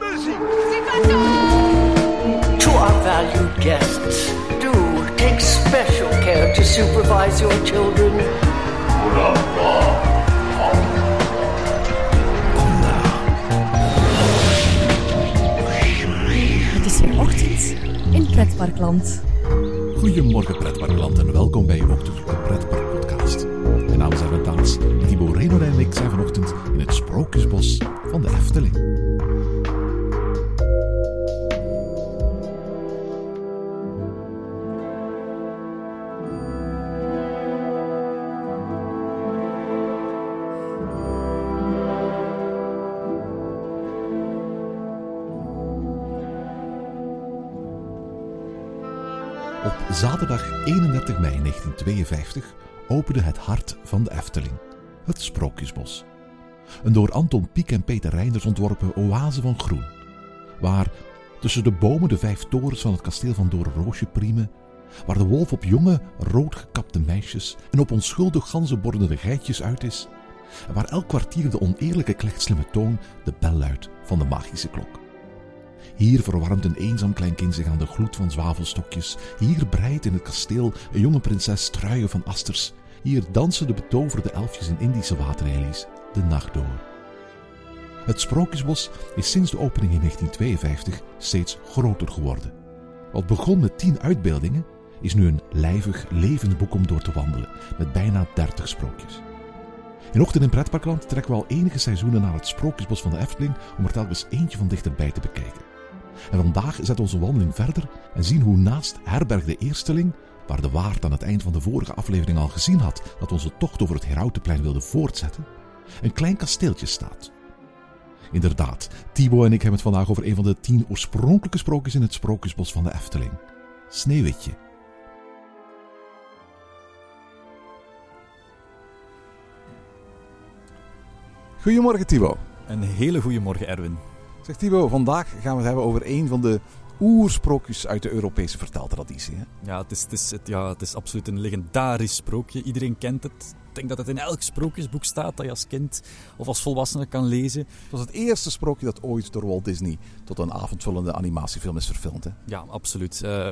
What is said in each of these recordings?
Muziek! To our valued guests, do take special care to supervise your children. Het is weer ochtend in Pretparkland. Goedemorgen pretparkland en welkom bij je ochtendelijke pretpark podcast. Mijn naam is Erwin Taats en Thibaut Reynolds en ik zijn vanochtend in het Sprookjesbos van de Efteling. Zaterdag 31 mei 1952 opende het hart van de Efteling, het Sprookjesbos. Een door Anton Pieck en Peter Reinders ontworpen oase van groen, waar tussen de bomen de vijf torens van het kasteel van Doornroosje priemen, waar de wolf op jonge, roodgekapte meisjes en op onschuldig ganzenbordende geitjes uit is, en waar elk kwartier de oneerlijke klechtslimme toon de bel luidt van de magische klok. Hier verwarmt een eenzaam klein kind zich aan de gloed van zwavelstokjes. Hier breidt in het kasteel een jonge prinses truien van asters. Hier dansen de betoverde elfjes in Indische waterlelies de nacht door. Het Sprookjesbos is sinds de opening in 1952 steeds groter geworden. Wat begon met tien uitbeeldingen, is nu een lijvig, levend boek om door te wandelen, met bijna 30 sprookjes. In Ochtend in Pretparkland trekken we al enige seizoenen naar het Sprookjesbos van de Efteling om er telkens eentje van dichterbij te bekijken. En vandaag zet onze wandeling verder en zien hoe naast Herberg de Eersteling, waar de waard aan het eind van de vorige aflevering al gezien had dat onze tocht over het Herautenplein wilde voortzetten, een klein kasteeltje staat. Inderdaad, Thibaut en ik hebben het vandaag over een van de tien oorspronkelijke sprookjes in het Sprookjesbos van de Efteling. Sneeuwwitje. Goedemorgen Thibaut. Een hele goede morgen, Erwin. Zeg Thibaut, vandaag gaan we het hebben over een van de oersprookjes uit de Europese verteltraditie. Ja het, is, het, is, ja, het is absoluut een legendarisch sprookje. Iedereen kent het. Ik denk dat het in elk sprookjesboek staat dat je als kind of als volwassene kan lezen. Het was het eerste sprookje dat ooit door Walt Disney tot een avondvullende animatiefilm is verfilmd. Hè? Ja, absoluut. Uh,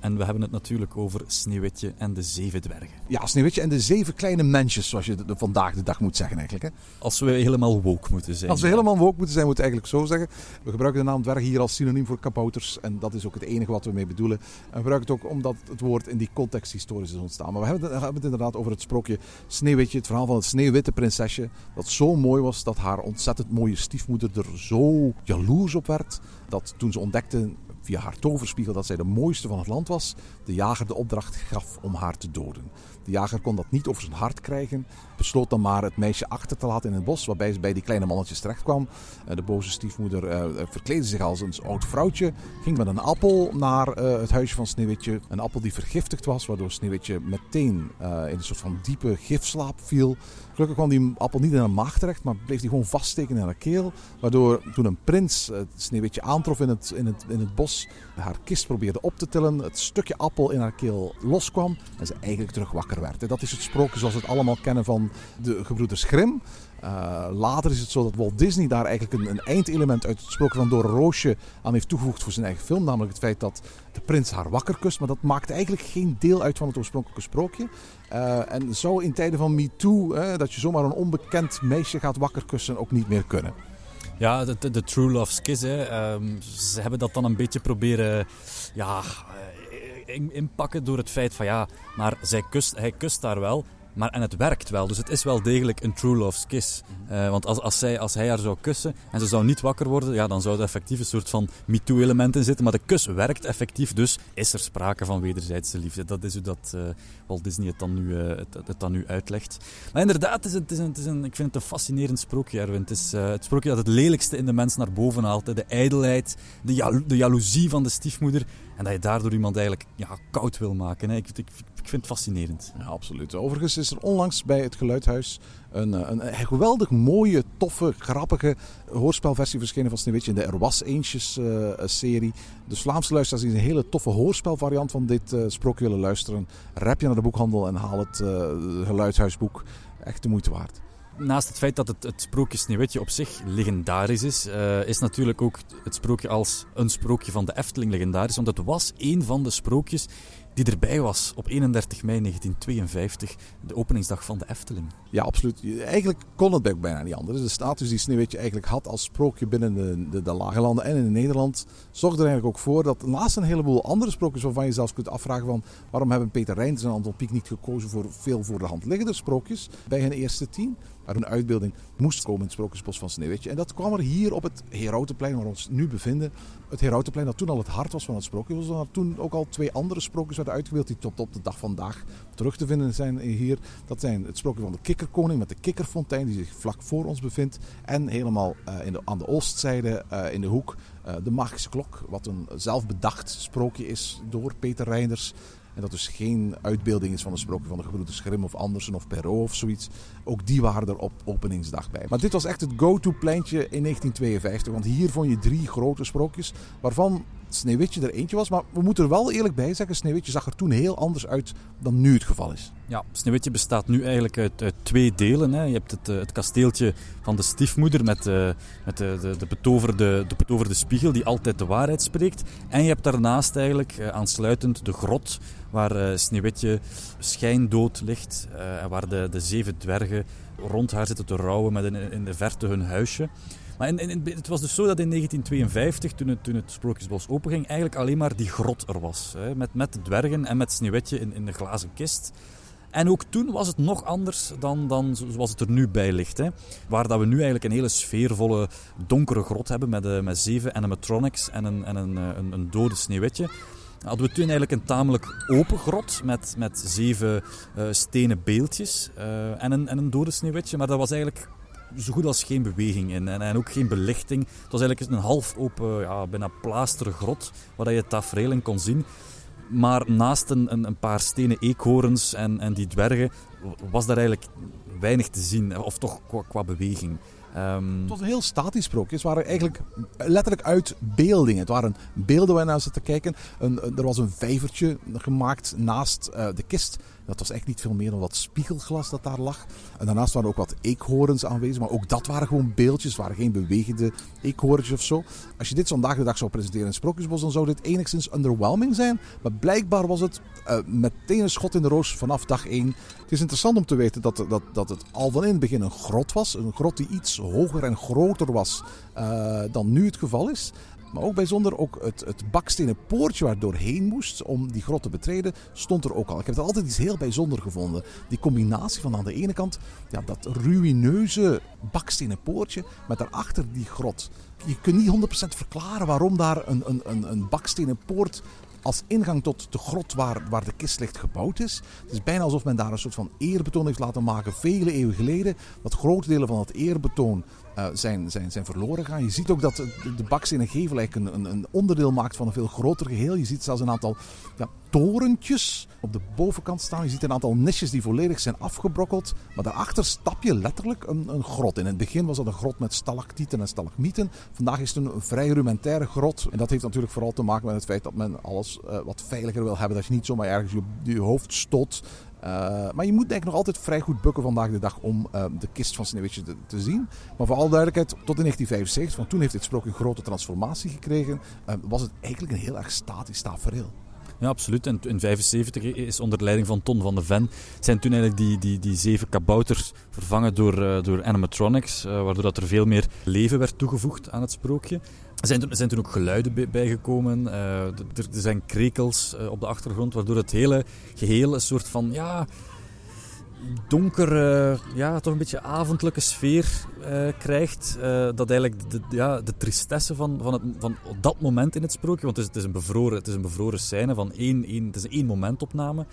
en we hebben het natuurlijk over Sneeuwwitje en de Zeven Dwergen. Ja, Sneeuwwitje en de Zeven Kleine Mensjes, zoals je de, vandaag de dag moet zeggen eigenlijk. Hè? Als we helemaal woke moeten zijn. Als we helemaal woke moeten zijn, moet ik eigenlijk zo zeggen. We gebruiken de naam dwergen hier als synoniem voor kabouters. En dat is ook het enige wat we mee bedoelen. En we gebruiken het ook omdat het woord in die context historisch is ontstaan. Maar we hebben het, we hebben het inderdaad over het sprookje Sneeuwwitje. Het verhaal van het sneeuwwitte prinsesje. Dat zo mooi was dat haar ontzettend mooie stiefmoeder er zo jaloers op werd. Dat toen ze ontdekte via haar toverspiegel dat zij de mooiste van het land was, de jager de opdracht gaf om haar te doden. De jager kon dat niet over zijn hart krijgen, besloot dan maar het meisje achter te laten in het bos, waarbij ze bij die kleine mannetjes terecht kwam. De boze stiefmoeder uh, verkleedde zich als een oud vrouwtje, ging met een appel naar het huisje van Sneeuwwitje. Een appel die vergiftigd was, waardoor Sneeuwwitje meteen in een soort van diepe gifslaap viel. Gelukkig kwam die appel niet in haar maag terecht, maar bleef die gewoon vaststeken in haar keel. Waardoor toen een prins het Sneeuwwitje aantrof in het, in, het, in het bos, haar kist probeerde op te tillen, het stukje appel in haar keel loskwam en ze eigenlijk terug wakker werd. Dat is het sprookje zoals we het allemaal kennen van de gebroeders Grimm. Uh, later is het zo dat Walt Disney daar eigenlijk een, een eindelement uit het sprookje van Door Roosje aan heeft toegevoegd voor zijn eigen film. Namelijk het feit dat de prins haar wakker kust. Maar dat maakt eigenlijk geen deel uit van het oorspronkelijke sprookje. Uh, en zou in tijden van MeToo, uh, dat je zomaar een onbekend meisje gaat wakker kussen, ook niet meer kunnen. Ja, de, True Love Kiss. Hè. Um, ze hebben dat dan een beetje proberen ja, inpakken door het feit van ja, maar zij kust, hij kust daar wel. Maar, en het werkt wel, dus het is wel degelijk een true love's kiss. Uh, want als, als, zij, als hij haar zou kussen en ze zou niet wakker worden, ja, dan zou er effectief een soort van MeToo-element in zitten. Maar de kus werkt effectief, dus is er sprake van wederzijdse liefde. Dat is hoe dat uh, Walt Disney het dan, nu, uh, het, het, dan nu uitlegt. Maar inderdaad, het is een, het is een, het is een, ik vind het een fascinerend sprookje, Erwin. Het is het sprookje dat het lelijkste in de mens naar boven haalt. De ijdelheid, de, jalo de jaloezie van de stiefmoeder. En dat je daardoor iemand eigenlijk ja, koud wil maken. Hè. Ik, ik, ik vind het fascinerend. Ja, absoluut. Overigens is er onlangs bij het Geluidhuis een, een, een geweldig mooie, toffe, grappige hoorspelversie verschenen van Sneeuwwitje in de Er Was Eentjes uh, serie. Dus Vlaamse luisteraars die een hele toffe hoorspelvariant van dit uh, sprookje willen luisteren, rap je naar de boekhandel en haal het uh, Geluidhuisboek. Echt de moeite waard. Naast het feit dat het, het sprookje Sneeuwwitje op zich legendarisch is, uh, is natuurlijk ook het sprookje als een sprookje van de Efteling legendarisch. Want het was een van de sprookjes die erbij was op 31 mei 1952, de openingsdag van de Efteling. Ja, absoluut. Eigenlijk kon het bijna niet anders. De status die Sneeuwwitje eigenlijk had als sprookje binnen de, de, Lage Landen en in Nederland, zorgde er eigenlijk ook voor dat naast een heleboel andere sprookjes waarvan je zelfs kunt afvragen van waarom hebben Peter Reinders en Anton Pieck niet gekozen voor veel voor de hand liggende sprookjes bij hun eerste tien, waar een uitbeelding moest komen in het Sprookjesbos van Sneeuwwitje. En dat kwam er hier op het Herautenplein waar we ons nu bevinden. Het Herautenplein dat toen al het hart was van het sprookje. Er toen ook al twee andere sprookjes werden uitgebeeld die tot op de dag vandaag terug te vinden zijn hier. Dat zijn het sprookje van de kikkerkoning met de kikkerfontein die zich vlak voor ons bevindt. En helemaal uh, in aan de oostzijde uh, in de hoek uh, de magische klok. Wat een zelfbedacht sprookje is door Peter Reinders. En dat dus geen uitbeelding is van een sprookje van de gebroeders Grimm of Andersen of Perrault of zoiets. Ook die waren er op openingsdag bij. Maar dit was echt het go-to pleintje in 1952. Want hier vond je drie grote sprookjes. Waarvan Sneeuwwitje er eentje was. Maar we moeten er wel eerlijk bij zeggen, Sneeuwwitje zag er toen heel anders uit dan nu het geval is. Ja, Sneeuwwitje bestaat nu eigenlijk uit, uit twee delen. Hè. Je hebt het, eh, het, kasteeltje van de stiefmoeder met, uh, met de, de, de, betoverde, de betoverde spiegel die altijd de waarheid spreekt. En je hebt daarnaast eigenlijk uh, aansluitend de grot waar Sneeuwwitje schijndood ligt. en waar de, de zeven dwergen rond haar zitten te rouwen met in de verte hun huisje. Maar het was dus zo dat in 1952, toen het, toen het Sprookjesbos openging, eigenlijk alleen maar die grot er was. Hè, met, met de dwergen en met Sneeuwwitje in, in de glazen kist. En ook toen was het nog anders dan, dan zoals het er nu bij ligt. Hè. Waar dat we nu eigenlijk een hele sfeervolle, donkere grot hebben met, uh, met zeven animatronics en een, en een, een, een dode Sneeuwwitje hadden we toen eigenlijk een tamelijk open grot met, met zeven uh, stenen beeldjes en, een, en een dode sneeuwwitje. Maar dat was eigenlijk zo goed als geen beweging in en, en ook geen belichting. Het was eigenlijk een half open, ja, bijna plaasteren grot waar je tafereel in kon zien. Maar naast een, een, paar stenen eekhoorns en, en die dwergen was daar eigenlijk weinig te zien, of toch qua, beweging. Um... Het was een heel statisch sprookje. Het waren eigenlijk letterlijk uitbeeldingen. Het waren beelden waar je naar te kijken. Er was een vijvertje gemaakt naast uh, de kist dat was echt niet veel meer dan wat spiegelglas dat daar lag. En daarnaast waren ook wat eekhoorns aanwezig. Maar ook dat waren gewoon beeldjes. waren geen bewegende eekhoorntjes of zo. Als je dit vandaag de dag zou presenteren in Sprookjesbos, dan zou dit enigszins underwhelming zijn. Maar blijkbaar was het uh, meteen een schot in de roos vanaf dag 1. Het is interessant om te weten dat, dat, dat het al van in het begin een grot was. Een grot die iets hoger en groter was uh, dan nu het geval is. Maar ook bijzonder, ook het, het bakstenen poortje waar doorheen moest om die grot te betreden, stond er ook al. Ik heb het altijd iets heel bijzonder gevonden. Die combinatie van aan de ene kant ja, dat ruïneuze bakstenen poortje, met daarachter die grot. Je kunt niet 100% verklaren waarom daar een, een, een, een bakstenen poort als ingang tot de grot waar, waar de kist ligt gebouwd is. Het is bijna alsof men daar een soort van eerbetoon heeft laten maken vele eeuwen geleden. Dat grote delen van het eerbetoon uh, zijn, zijn, zijn verloren gaan. Je ziet ook dat de, de bakstenen gevel eigenlijk een, een, onderdeel maakt van een veel groter geheel. Je ziet zelfs een aantal ja, torentjes op de bovenkant staan. Je ziet een aantal nisjes die volledig zijn afgebrokkeld. Maar daarachter stap je letterlijk een, een grot. In het begin was dat een grot met stalactieten en stalagmieten. Vandaag is het een vrij rudimentaire grot. En dat heeft natuurlijk vooral te maken met het feit dat men alles uh, wat veiliger wil hebben. Dat je niet zomaar ergens je, je hoofd stoot uh, maar je moet denk ik nog altijd vrij goed bukken vandaag de dag om uh, de kist van Sneeuwwitje te, zien. Maar voor alle duidelijkheid, tot in 1975, want toen heeft dit sprookje een grote transformatie gekregen, uh, was het eigenlijk een heel erg statisch tafereel. Ja, absoluut. En in 1975 is onder leiding van Ton van de Ven zijn toen eigenlijk die, die, die zeven kabouters vervangen door, door animatronics, waardoor dat er veel meer leven werd toegevoegd aan het sprookje. Er zijn, er zijn toen ook geluiden bijgekomen. Uh, er, er, zijn krekels uh, op de achtergrond, waardoor het hele geheel een soort van ja, donkere, ja, toch een beetje avondelijke sfeer uh, krijgt. dat eigenlijk de, ja, de tristesse van, van, het, van dat moment in het sprookje, want het is, het is, een, bevroren, het is een bevroren scène van één, één, het is een één momentopname.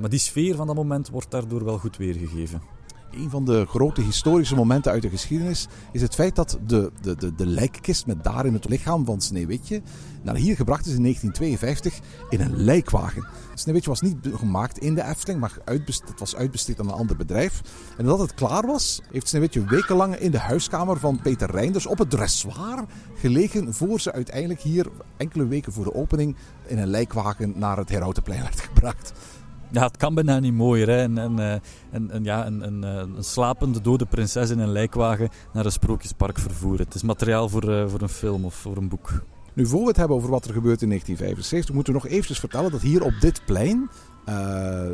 maar die sfeer van dat moment wordt daardoor wel goed weergegeven. Een van de grote historische momenten uit de geschiedenis is het feit dat de, de, de, de lijkkist met daarin het lichaam van Sneeuwwitje naar hier gebracht is in 1952 in een lijkwagen. Sneeuwwitje was niet gemaakt in de Efteling, maar het was uitbesteed aan een ander bedrijf. En nadat het klaar was, heeft Sneeuwwitje wekenlang in de huiskamer van Peter Reinders op het dressoir gelegen voor ze uiteindelijk hier enkele weken voor de opening in een lijkwagen naar het Herautenplein werd gebracht. Ja, het kan bijna niet mooier. Hè? En, en, eh, en, ja, een, een, eh, een, slapende dode prinses in een lijkwagen naar een sprookjespark vervoeren. Het is materiaal voor, uh, voor een film of voor een boek. Nu, voor we het hebben over wat er gebeurt in 1975, moeten we nog eventjes vertellen dat hier op dit plein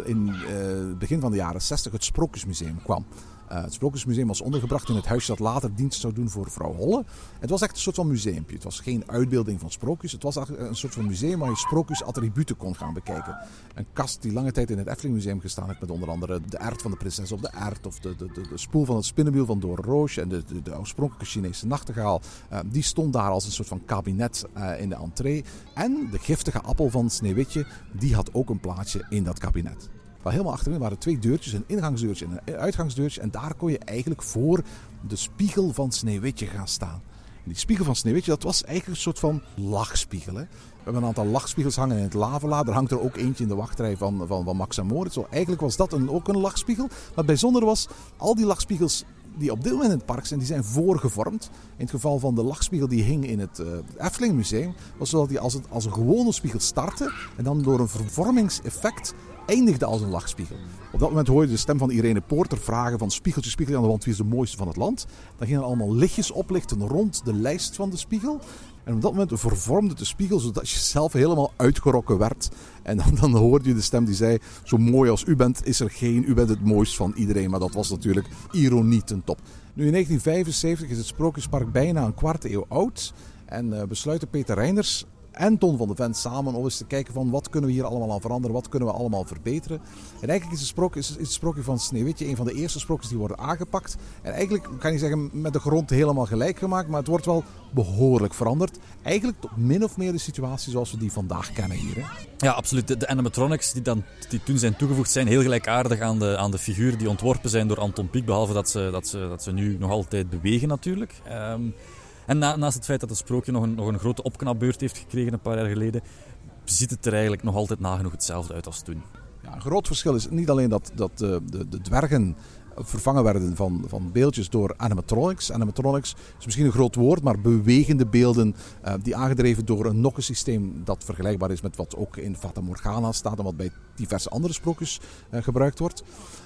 in het begin van de jaren 60 het Sprookjesmuseum kwam. Uh, het Sprookjesmuseum was ondergebracht in het huisje dat later dienst zou doen voor vrouw Holle. Het was echt een soort van museumpje. Het was geen uitbeelding van sprookjes. Het was een soort van museum waar je sprookjesattributen kon gaan bekijken. Een kast die lange tijd in het Efteling Museum gestaan heeft met onder andere de ert van de prinses op de ert. Of de, de, de, de spoel van het spinnenwiel van Door Roosje en de, de, de, oorspronkelijke Chinese nachtegaal. Uh, die stond daar als een soort van kabinet uh, in de entree. En de giftige appel van Sneeuwwitje, die had ook een plaatsje in dat kabinet. Maar helemaal achterin waren twee deurtjes, een ingangsdeurtje en een uitgangsdeurtje. En daar kon je eigenlijk voor de spiegel van Sneeuwwitje gaan staan. En die spiegel van Sneeuwwitje, dat was eigenlijk een soort van lachspiegel. Hè? We hebben een aantal lachspiegels hangen in het Lavela. Er hangt er ook eentje in de wachtrij van, van, van Max en Moritz. Zo, eigenlijk was dat een, ook een lachspiegel. Maar het bijzondere was, al die lachspiegels die op dit moment in het park zijn, die zijn voorgevormd. In het geval van de lachspiegel die hing in het uh, Efteling Museum, was zodat die als, het, als een gewone spiegel startte en dan door een vervormingseffect eindigde als een lachspiegel. Op dat moment hoorde je de stem van Irene Poorter vragen van spiegeltje, spiegeltje aan de wand, wie is de mooiste van het land? Dan gingen er allemaal lichtjes oplichten rond de lijst van de spiegel. En op dat moment vervormde de spiegel zodat je zelf helemaal uitgerokken werd. En dan, dan hoorde je de stem die zei: Zo mooi als u bent, is er geen. U bent het mooist van iedereen. Maar dat was natuurlijk ironie ten top. Nu in 1975 is het Sprookjespark bijna een kwart eeuw oud. En uh, besluiten Peter Reiners en Ton van de Vent samen om eens te kijken van wat kunnen we hier allemaal aan veranderen, wat kunnen we allemaal verbeteren. En eigenlijk is het sprookje, is het sprookje van Sneeuwwitje een van de eerste sprookjes die worden aangepakt. En eigenlijk kan je zeggen met de grond helemaal gelijk gemaakt, maar het wordt wel behoorlijk veranderd. Eigenlijk tot min of meer de situatie zoals we die vandaag kennen hier. Ja, absoluut. De, animatronics die, dan, die toen zijn toegevoegd zijn heel gelijkaardig aan de, aan de figuren die ontworpen zijn door Anton Pieck, behalve dat ze, dat, ze, dat ze nu nog altijd bewegen natuurlijk. Um, en naast het feit dat het sprookje nog een, nog een grote opknapbeurt heeft gekregen een paar jaar geleden, ziet het er eigenlijk nog altijd nagenoeg hetzelfde uit als toen. Ja, een groot verschil is niet alleen dat, dat de, de, de dwergen vervangen werden van, van beeldjes door animatronics. Animatronics is misschien een groot woord, maar bewegende beelden uh, die aangedreven door een nokkensysteem dat vergelijkbaar is met wat ook in Fata Morgana staat en wat bij diverse andere sprookjes uh, gebruikt wordt.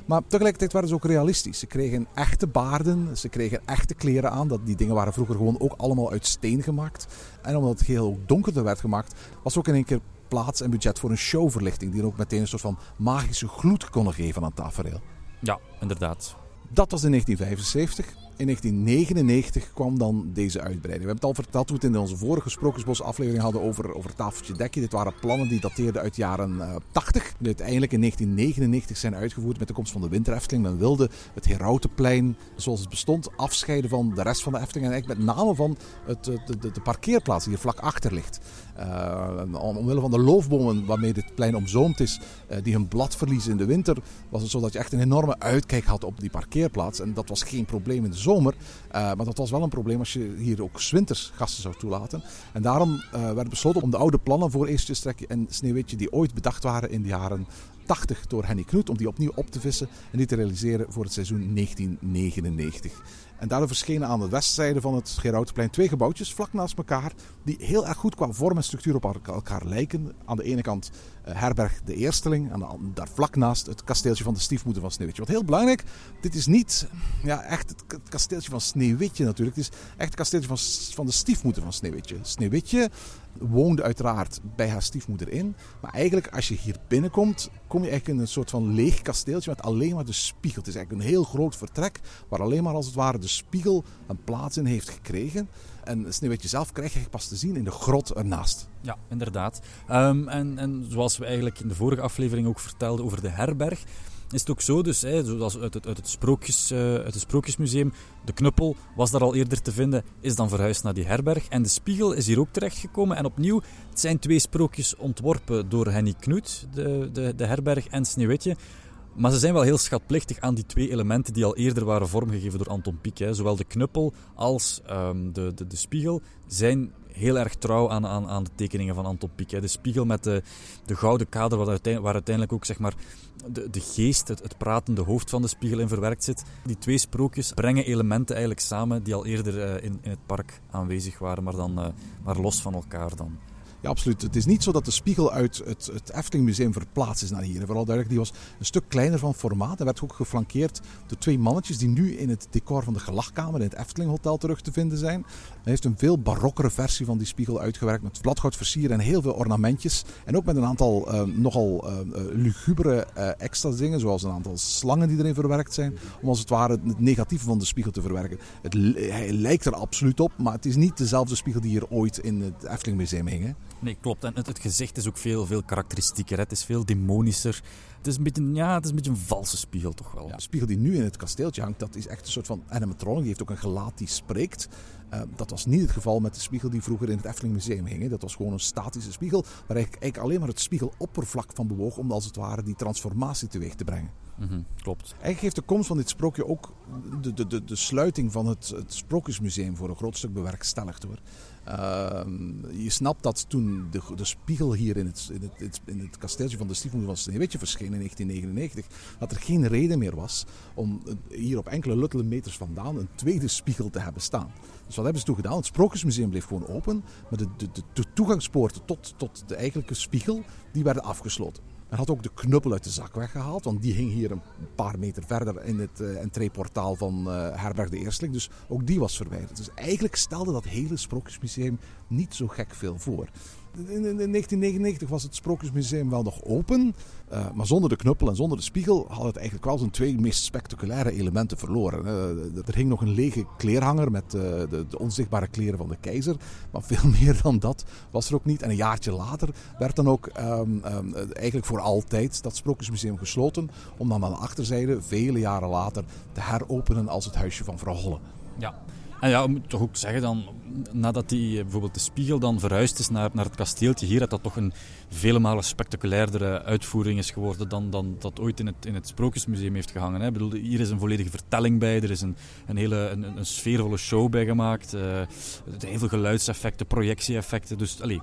Maar tegelijkertijd waren ze ook realistisch. Ze kregen echte baarden, ze kregen echte kleren aan. Dat, die dingen waren vroeger gewoon ook allemaal uit steen gemaakt. En omdat het geheel ook donkerder werd gemaakt, was ook in één keer plaats en budget voor een showverlichting die ook meteen een soort van magische gloed konden geven aan het tafereel. Ja, inderdaad. Dat was in 1975. In 1999 kwam dan deze uitbreiding. We hebben het al verteld toen we het in onze vorige Sprookjesbos aflevering hadden over, over tafeltje dekje. Dit waren plannen die dateerden uit de jaren uh, 80. Die uiteindelijk in 1999 zijn uitgevoerd met de komst van de Winter Efteling. Men wilde het Herautenplein zoals het bestond afscheiden van de rest van de Efteling. En eigenlijk met name van het, de, de, de parkeerplaats die hier vlak achter ligt. Uh, omwille van de loofbomen waarmee dit plein omzoomd is, uh, die hun blad verliezen in de winter, was het zo dat je echt een enorme uitkijk had op die parkeerplaats. En dat was geen probleem in de zomer, uh, maar dat was wel een probleem als je hier ook winters gasten zou toelaten. En daarom werd besloten om de oude plannen voor Eerstjestrek en Sneeuwwitje, die ooit bedacht waren in de jaren 80 door Henny Knoet, om die opnieuw op te vissen en die te realiseren voor het seizoen 1999. En daardoor verschenen aan de westzijde van het Gerautenplein twee gebouwtjes vlak naast elkaar. Die heel erg goed qua vorm en structuur op elkaar lijken. Aan de ene kant uh, herberg de Eersteling. En daar vlak naast het kasteeltje van de stiefmoeder van Sneeuwwitje. Wat heel belangrijk, dit is niet ja, echt het kasteeltje van Sneeuwwitje natuurlijk. Het is echt het kasteeltje van, van de stiefmoeder van Sneeuwwitje. Sneeuwwitje woonde uiteraard bij haar stiefmoeder in. Maar eigenlijk als je hier binnenkomt, kom je eigenlijk in een soort van leeg kasteeltje met alleen maar de spiegel. Het is eigenlijk een heel groot vertrek waar alleen maar als het ware de spiegel een plaats in heeft gekregen. En Sneeuwwitje zelf krijg je pas te zien in de grot ernaast. Ja, inderdaad. Um, en, en zoals we eigenlijk in de vorige aflevering ook vertelden over de herberg, is het ook zo, dus, hè, zoals uit het, uit, het sprookjes, uh, uit het Sprookjesmuseum, de knuppel was daar al eerder te vinden, is dan verhuisd naar die herberg. En de spiegel is hier ook terechtgekomen. En opnieuw, het zijn twee sprookjes ontworpen door Henny Knoet, de, de, de herberg en Sneeuwwitje. Maar ze zijn wel heel schatplichtig aan die twee elementen die al eerder waren vormgegeven door Anton Pieck. Hè. Zowel de knuppel als um, de, de, de spiegel zijn heel erg trouw aan, aan, aan de tekeningen van Anton Pieck. De spiegel met de, de gouden kader, waar uiteindelijk, waar uiteindelijk ook zeg maar, de, de geest, het, pratende hoofd van de spiegel in verwerkt zit. Die twee sprookjes brengen elementen eigenlijk samen die al eerder uh, in, in het park aanwezig waren, maar dan uh, maar los van elkaar dan. Ja, absoluut. Het is niet zo dat de spiegel uit het, het Efteling Museum verplaatst is naar hier. Vooral duidelijk, die was een stuk kleiner van formaat. En werd ook geflankeerd door twee mannetjes die nu in het decor van de gelachkamer in het Efteling Hotel terug te vinden zijn. Hij heeft een veel barokkere versie van die spiegel uitgewerkt met bladgoud versieren en heel veel ornamentjes. En ook met een aantal uh, nogal uh, lugubere uh, extra dingen, zoals een aantal slangen die erin verwerkt zijn. Om als het ware het negatieve van de spiegel te verwerken. Het, hij lijkt er absoluut op, maar het is niet dezelfde spiegel die hier ooit in het Efteling Museum hing. Nee, klopt. En het, het, gezicht is ook veel, veel karakteristieker. Het is veel demonischer. Het is een beetje, ja, het is een beetje een valse spiegel toch wel. De spiegel die nu in het kasteeltje hangt, dat is echt een soort van animatronic. Die heeft ook een gelaat die spreekt. Uh, dat was niet het geval met de spiegel die vroeger in het Efteling Museum hing. Dat was gewoon een statische spiegel, waar eigenlijk alleen maar het spiegeloppervlak van bewoog om als het ware die transformatie teweeg te brengen. Mm klopt. Eigenlijk geeft de komst van dit sprookje ook de, de, de, de sluiting van het, het Sprookjesmuseum voor een groot stuk bewerkstelligd hoor. Uh, je snapt dat toen de, de spiegel hier in het, in het, in het kasteeltje van de stiefmoeder van Sneeuwwitje verscheen in 1999, dat er geen reden meer was om hier op enkele luttele meters vandaan een tweede spiegel te hebben staan. Dus wat hebben ze toen gedaan? Het Sprookjesmuseum bleef gewoon open, maar de, de, de, de toegangspoorten tot, tot de eigenlijke spiegel, die werden afgesloten. Men had ook de knuppel uit de zak weggehaald, want die hing hier een paar meter verder in het uh, entreeportaal van uh, Herberg de Eersteling. Dus ook die was verwijderd. Dus eigenlijk stelde dat hele Sprookjesmuseum niet zo gek veel voor. In, in, in 1999 was het Sprookjesmuseum wel nog open, uh, maar zonder de knuppel en zonder de spiegel had het eigenlijk wel zijn twee meest spectaculaire elementen verloren. Uh, er hing nog een lege kleerhanger met uh, de, onzichtbare kleren van de keizer, maar veel meer dan dat was er ook niet. En een jaartje later werd dan ook um, um, eigenlijk voor altijd dat Sprookjesmuseum gesloten, om dan aan de achterzijde vele jaren later te heropenen als het huisje van Vrouw Holle. Ja. En ja, moet toch ook zeggen dan, nadat die, bijvoorbeeld de spiegel dan verhuisd is naar, naar het kasteeltje hier, dat dat toch een vele malen spectaculairdere uitvoering is geworden dan, dan dat ooit in het, in het Sprookjesmuseum heeft gehangen. Hè. Ik bedoel, hier is een volledige vertelling bij, er is een, een hele een, een sfeervolle show bij gemaakt, uh, heel veel geluidseffecten, projectie-effecten. Dus, allee,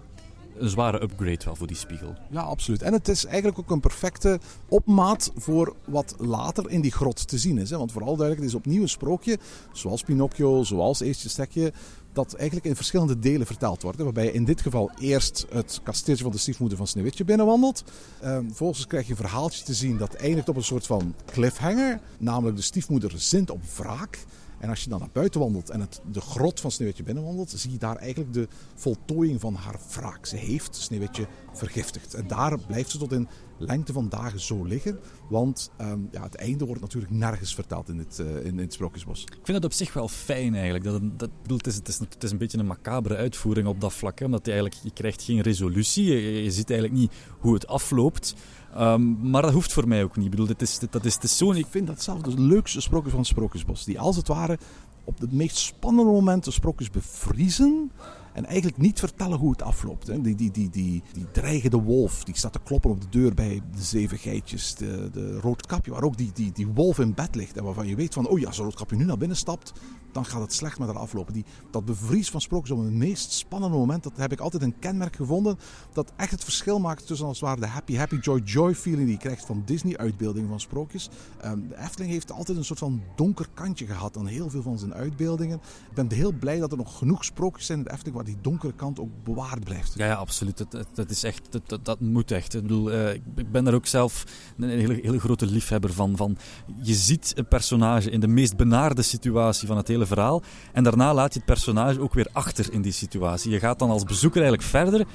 een zware upgrade wel voor die spiegel. Ja, absoluut. En het is eigenlijk ook een perfecte opmaat voor wat later in die grot te zien is. Hè? Want vooral duidelijk, het is opnieuw een sprookje, zoals Pinocchio, zoals Eestje Stekje, dat eigenlijk in verschillende delen verteld wordt. Waarbij je in dit geval eerst het kasteeltje van de stiefmoeder van Sneeuwwitje binnenwandelt. Uh, vervolgens krijg je een verhaaltje te zien dat eindigt op een soort van cliffhanger. Namelijk de stiefmoeder zint op wraak. En als je dan naar buiten wandelt en het, de grot van Sneeuwwitje binnenwandelt, zie je daar eigenlijk de voltooiing van haar wraak. Ze heeft Sneeuwwitje vergiftigd. En daar blijft ze tot in lengte van dagen zo liggen. Want um, ja, het einde wordt natuurlijk nergens verteld in het, uh, in, in, het Sprookjesbos. Ik vind het op zich wel fijn eigenlijk. Dat, dat, bedoel, het, is, het, is, het is een beetje een macabere uitvoering op dat vlak. Omdat je, eigenlijk, je krijgt geen resolutie. Je ziet eigenlijk niet hoe het afloopt. Um, maar dat hoeft voor mij ook niet. Ik bedoel, is, dat is, is zo... Ik vind dat zelf het leukste sprookje van het Sprookjesbos. Die als het ware op het meest spannende moment de sprookjes bevriezen. En eigenlijk niet vertellen hoe het afloopt. Hè. Die, die, die, die, die dreigende wolf, die staat te kloppen op de deur bij de zeven geitjes. De, de roodkapje, waar ook die, die, die wolf in bed ligt. En waarvan je weet van, oh ja, als roodkapje nu naar binnen stapt, dan gaat het slecht met haar aflopen. Die, dat bevries van sprookjes op het meest spannende moment, dat heb ik altijd een kenmerk gevonden. Dat echt het verschil maakt tussen als het ware de happy, happy, joy, joy feeling die je krijgt van Disney-uitbeeldingen van sprookjes. Um, de Efteling heeft altijd een soort van donker kantje gehad aan heel veel van zijn uitbeeldingen. Ik ben heel blij dat er nog genoeg sprookjes zijn in de Efteling die donkere kant ook bewaard blijft. Ja, ja absoluut. Dat, dat, is echt, dat, dat, moet echt. Ik, bedoel, uh, ik ben daar ook zelf een hele, hele grote liefhebber van, van. Je ziet een personage in de meest benaarde situatie van het hele verhaal. En daarna laat je het personage ook weer achter in die situatie. Je gaat dan als bezoeker eigenlijk verder.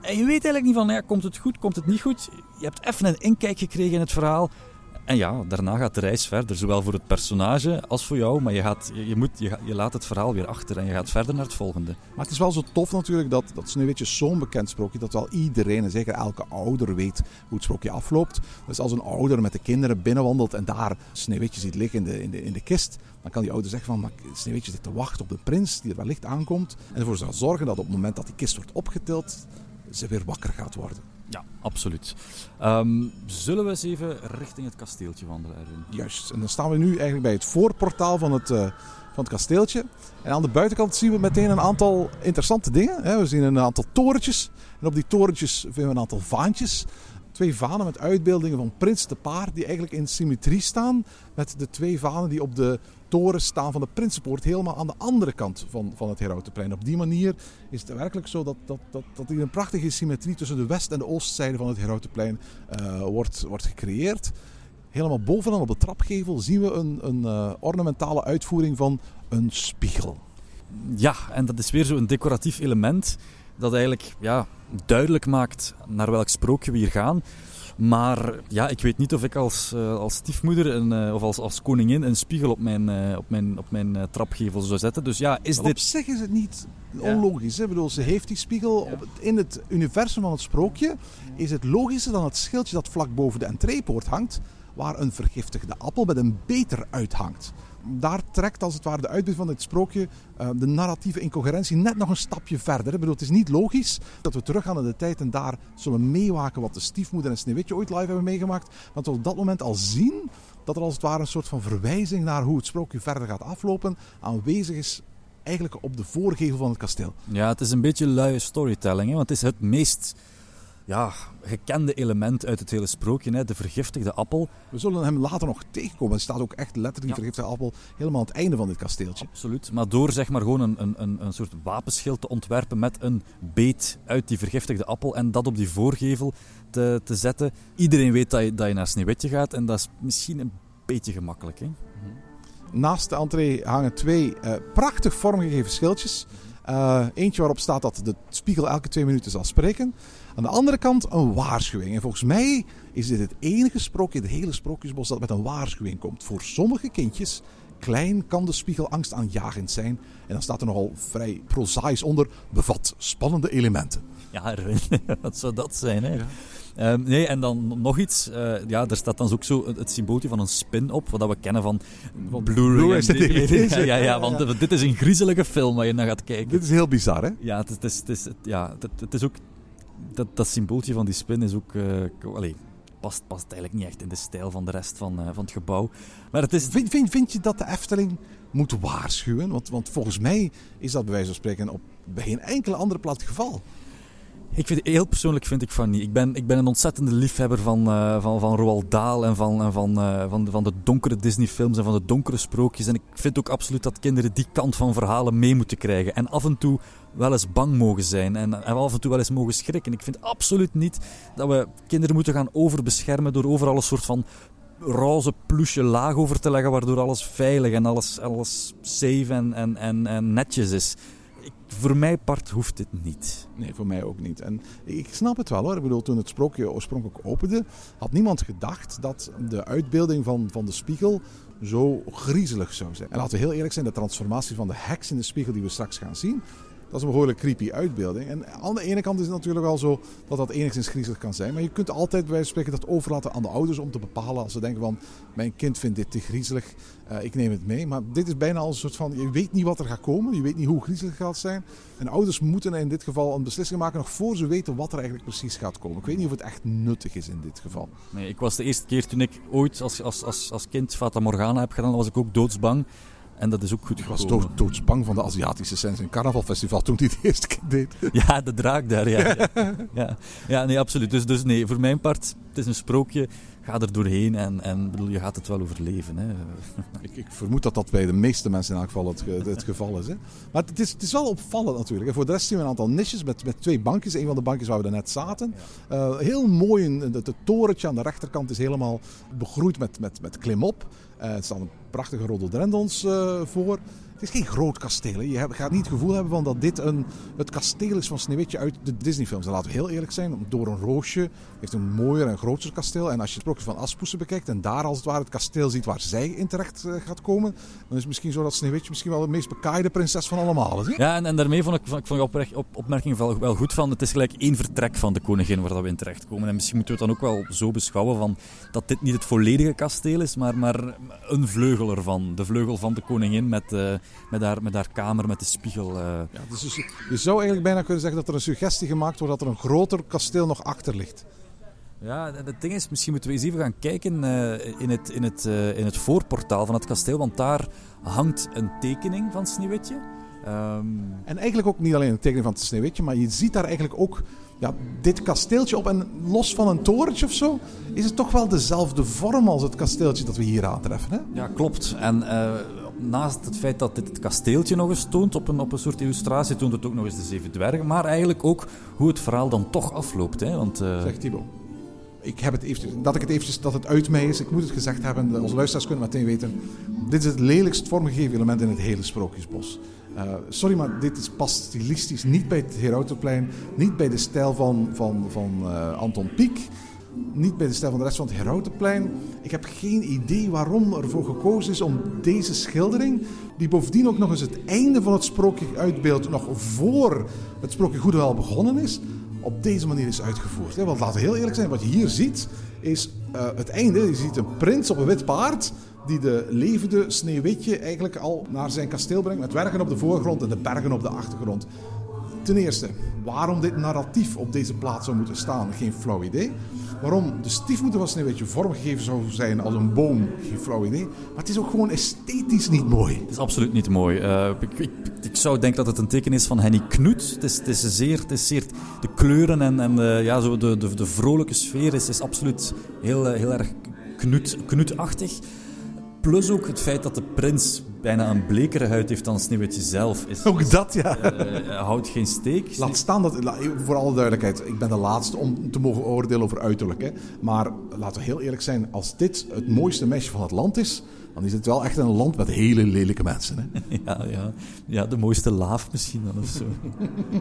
En je weet eigenlijk niet van, ja, komt het goed, komt het niet goed. Je hebt even een inkijk gekregen in het verhaal. En ja, daarna gaat de reis verder, zowel voor het personage als voor jou. Maar je, gaat, je, moet, je, laat het verhaal weer achter en je gaat verder naar het volgende. Maar het is wel zo tof natuurlijk dat, dat Sneeuwwitje zo'n bekend sprookje, dat wel iedereen, en zeker elke ouder, weet hoe het sprookje afloopt. Dus als een ouder met de kinderen binnenwandelt en daar Sneeuwwitje ziet liggen in de, in de, in de kist, dan kan die ouder zeggen van, maar Sneeuwwitje zit te wachten op de prins die er wellicht aankomt. En ervoor zal zorgen dat op het moment dat die kist wordt opgetild, ze weer wakker gaat worden. Ja, absoluut. Um, zullen we eens even richting het kasteeltje wandelen, Erwin? Juist. En dan staan we nu eigenlijk bij het voorportaal van het, uh, van het kasteeltje. En aan de buitenkant zien we meteen een aantal interessante dingen. We zien een aantal torentjes. En op die torentjes vinden we een aantal vaantjes. Twee vanen met uitbeeldingen van Prins de Paard die eigenlijk in symmetrie staan met de twee vanen die op de torens staan van de Prinsenpoort helemaal aan de andere kant van, van het Herautenplein. Op die manier is het werkelijk zo dat, dat, dat, dat hier een prachtige symmetrie tussen de west- en de oostzijde van het Herautenplein uh, wordt, wordt gecreëerd. Helemaal bovenaan op de trapgevel zien we een, een uh, ornamentale uitvoering van een spiegel. Ja, en dat is weer zo'n decoratief element dat eigenlijk ja, duidelijk maakt naar welk sprookje we hier gaan. Maar ja, ik weet niet of ik als, uh, als stiefmoeder een, uh, of als, als koningin een spiegel op mijn, uh, op mijn, op mijn trapgevel zou zetten. Dus ja, is maar dit... Op zich is het niet onlogisch. Hè? Ik bedoel, ze heeft die spiegel. Ja. Op het, in het universum van het sprookje is het logischer dan het schildje dat vlak boven de entreepoort hangt, waar een vergiftigde appel met een beter uithangt daar trekt als het ware de uitbeeld van het sprookje uh, de narratieve incoherentie net nog een stapje verder. Ik bedoel, het is niet logisch dat we teruggaan in de tijd en daar zullen meewaken wat de stiefmoeder en Sneeuwwitje ooit live hebben meegemaakt. Want we op dat moment al zien dat er als het ware een soort van verwijzing naar hoe het sprookje verder gaat aflopen aanwezig is eigenlijk op de voorgevel van het kasteel. Ja, het is een beetje luie storytelling, hè? want het is het meest ja, gekende element uit het hele sprookje, hè, de vergiftigde appel. We zullen hem later nog tegenkomen. Er staat ook echt letterlijk die ja. vergiftigde appel helemaal aan het einde van dit kasteeltje. Absoluut, maar door zeg maar gewoon een, een, een soort wapenschild te ontwerpen met een beet uit die vergiftigde appel en dat op die voorgevel te, te zetten. Iedereen weet dat je, dat je naar Sneeuwwitje gaat en dat is misschien een beetje gemakkelijk. Hè? Naast de entree hangen twee uh, prachtig vormgegeven schildjes. Uh, eentje waarop staat dat de spiegel elke twee minuten zal spreken. Aan de andere kant een waarschuwing. En volgens mij is dit het enige sprookje in het hele sprookjesbos dat met een waarschuwing komt. Voor sommige kindjes, klein, kan de spiegel angstaanjagend zijn. En dan staat er nogal vrij prozaïs onder, bevat spannende elementen. Ja, wat zou dat zijn, hè? Ja. Um, nee, en dan nog iets. Uh, ja, er staat dan ook zo het symbooltje van een spin op, wat we kennen van, van Blu-ray. Blu ja, ja, ja, want ja. dit is een griezelige film waar je naar gaat kijken. Dit is heel bizar, hè? Ja, het is, het is, het, ja, het, het is ook... Dat, dat symbooltje van die spin is ook... Uh, past, past eigenlijk niet echt in de stijl van de rest van, uh, van het gebouw. Maar het is... Vind, vind, vind je dat de Efteling moet waarschuwen? Want, want volgens mij is dat bij wijze van spreken op bij geen enkele andere plaats geval. Ik vind, heel persoonlijk vind ik van niet. Ik ben, ik ben een ontzettende liefhebber van, uh, van, van Roald Dahl en van, en van, uh, van, van de donkere Disney-films en van de donkere sprookjes. En ik vind ook absoluut dat kinderen die kant van verhalen mee moeten krijgen. En af en toe wel eens bang mogen zijn en, en af en toe wel eens mogen schrikken. Ik vind absoluut niet dat we kinderen moeten gaan overbeschermen door overal een soort van roze ploesje laag over te leggen, waardoor alles veilig en alles, alles safe en, en, en netjes is voor mij part hoeft dit niet. Nee, voor mij ook niet. En ik snap het wel hoor. Ik bedoel, toen het sprookje oorspronkelijk opende, had niemand gedacht dat de uitbeelding van, van de spiegel zo griezelig zou zijn. En laten we heel eerlijk zijn, de transformatie van de heks in de spiegel die we straks gaan zien, dat is een behoorlijk creepy uitbeelding. En aan de ene kant is het natuurlijk wel zo dat dat enigszins griezelig kan zijn. Maar je kunt altijd bij spreken dat overlaten aan de ouders om te bepalen als ze denken van mijn kind vindt dit te griezelig, uh, ik neem het mee. Maar dit is bijna al een soort van, je weet niet wat er gaat komen, je weet niet hoe griezelig het gaat zijn. En ouders moeten in dit geval een beslissing maken nog voor ze weten wat er eigenlijk precies gaat komen. Ik weet niet of het echt nuttig is in dit geval. Nee, ik was de eerste keer toen ik ooit als, als, als, als kind Fata Morgana heb gedaan, was ik ook doodsbang. En dat is ook goed Ik was dood, doodsbang van de Aziatische Sens in Carnavalfestival toen hij het eerste keer deed. Ja, de draak daar, ja. ja, ja. ja nee, absoluut. Dus, dus nee, voor mijn part, het is een sprookje. Ga er doorheen en, en bedoel, je gaat het wel overleven. Hè. Ik, ik, vermoed dat dat bij de meeste mensen in elk geval het, het geval is. Hè. Maar het is, het is wel opvallend natuurlijk. Voor de rest zien we een aantal niches met, met twee bankjes. Een van de bankjes waar we net zaten. Uh, heel mooi, het, het torentje aan de rechterkant is helemaal begroeid met, met, met klimop. Uh, er staan een prachtige rhododendrons uh, voor. Het is geen groot kasteel. Je gaat niet het gevoel hebben van dat dit een, het kasteel is van Sneeuwwitje uit de Disneyfilms. En laten we heel eerlijk zijn, door een roosje heeft een mooier en groter kasteel. En als je het sprookje van Aspoesen bekijkt en daar als het ware het kasteel ziet waar zij in terecht uh, gaat komen, dan is misschien zo dat Sneeuwwitje misschien wel de meest bekaaide prinses van allemaal is. Ja, en, en daarmee vond ik, ik vond je op, op, opmerking wel, goed van, het is gelijk één vertrek van de koningin waar dat we in terecht komen. En misschien moeten we het dan ook wel zo beschouwen van dat dit niet het volledige kasteel is, maar, maar een vleugel ervan. De vleugel van de koningin met, uh, met, haar, met haar kamer met de spiegel. Uh. Ja, dus je zou eigenlijk bijna kunnen zeggen dat er een suggestie gemaakt wordt dat er een groter kasteel nog achter ligt. Ja, het ding is, misschien moeten we eens even gaan kijken uh, in, het, in, het, uh, in het voorportaal van het kasteel, want daar hangt een tekening van Sneeuwwitje. Um... En eigenlijk ook niet alleen een tekening van het Sneeuwwitje, maar je ziet daar eigenlijk ook ja, dit kasteeltje op. En los van een torentje of zo, is het toch wel dezelfde vorm als het kasteeltje dat we hier aantreffen. Hè? Ja, klopt. En uh, naast het feit dat dit het kasteeltje nog eens toont op een, op een soort illustratie, toont het ook nog eens de zeven dwergen. Maar eigenlijk ook hoe het verhaal dan toch afloopt. Hè? Want, uh... Zegt Thibaut. Ik heb het eventjes, dat ik het eventjes, dat het uit mij is. Ik moet het gezegd hebben. Onze luisteraars kunnen meteen weten. Dit is het lelijkst vormgegeven element in het hele Sprookjesbos. Uh, sorry, maar dit is, past stilistisch niet bij het Herautenplein. Niet bij de stijl van, van, van uh, Anton Pieck niet bij de stijl van de rest van het Herautenplein. Ik heb geen idee waarom ervoor gekozen is om deze schildering, die bovendien ook nog eens het einde van het sprookje uitbeeldt, nog voor het sprookje goed wel begonnen is, op deze manier is uitgevoerd. Want laten we heel eerlijk zijn, wat je hier ziet is uh, het einde. Je ziet een prins op een wit paard die de levende Sneeuwwitje eigenlijk al naar zijn kasteel brengt met dwergen op de voorgrond en de bergen op de achtergrond. Ten eerste, waarom dit narratief op deze plaats zou moeten staan, geen flauw idee. Waarom de stiefmoeder van Sneeuwwitje vormgegeven zou zijn als een boom, geen flauw idee. Maar het is ook gewoon esthetisch niet mooi. Het is absoluut niet mooi. Uh, ik, ik, zou denken dat het een teken is van Henny Knut. Het is, het is, zeer, het is zeer... De kleuren en, en uh, ja, zo de, de, de vrolijke sfeer is, is absoluut heel, heel erg knut, knutachtig. Plus ook het feit dat de prins bijna een blekere huid heeft dan Sneeuwwitje zelf. Is, ook dat, ja. Uh, houdt geen steek. Laat staan dat, voor alle duidelijkheid, ik ben de laatste om te mogen oordelen over uiterlijk. Hè. Maar laten we heel eerlijk zijn, als dit het mooiste meisje van het land is, dan is het wel echt een land met hele lelijke mensen. Hè. Ja, ja. ja, de mooiste laaf misschien dan of zo.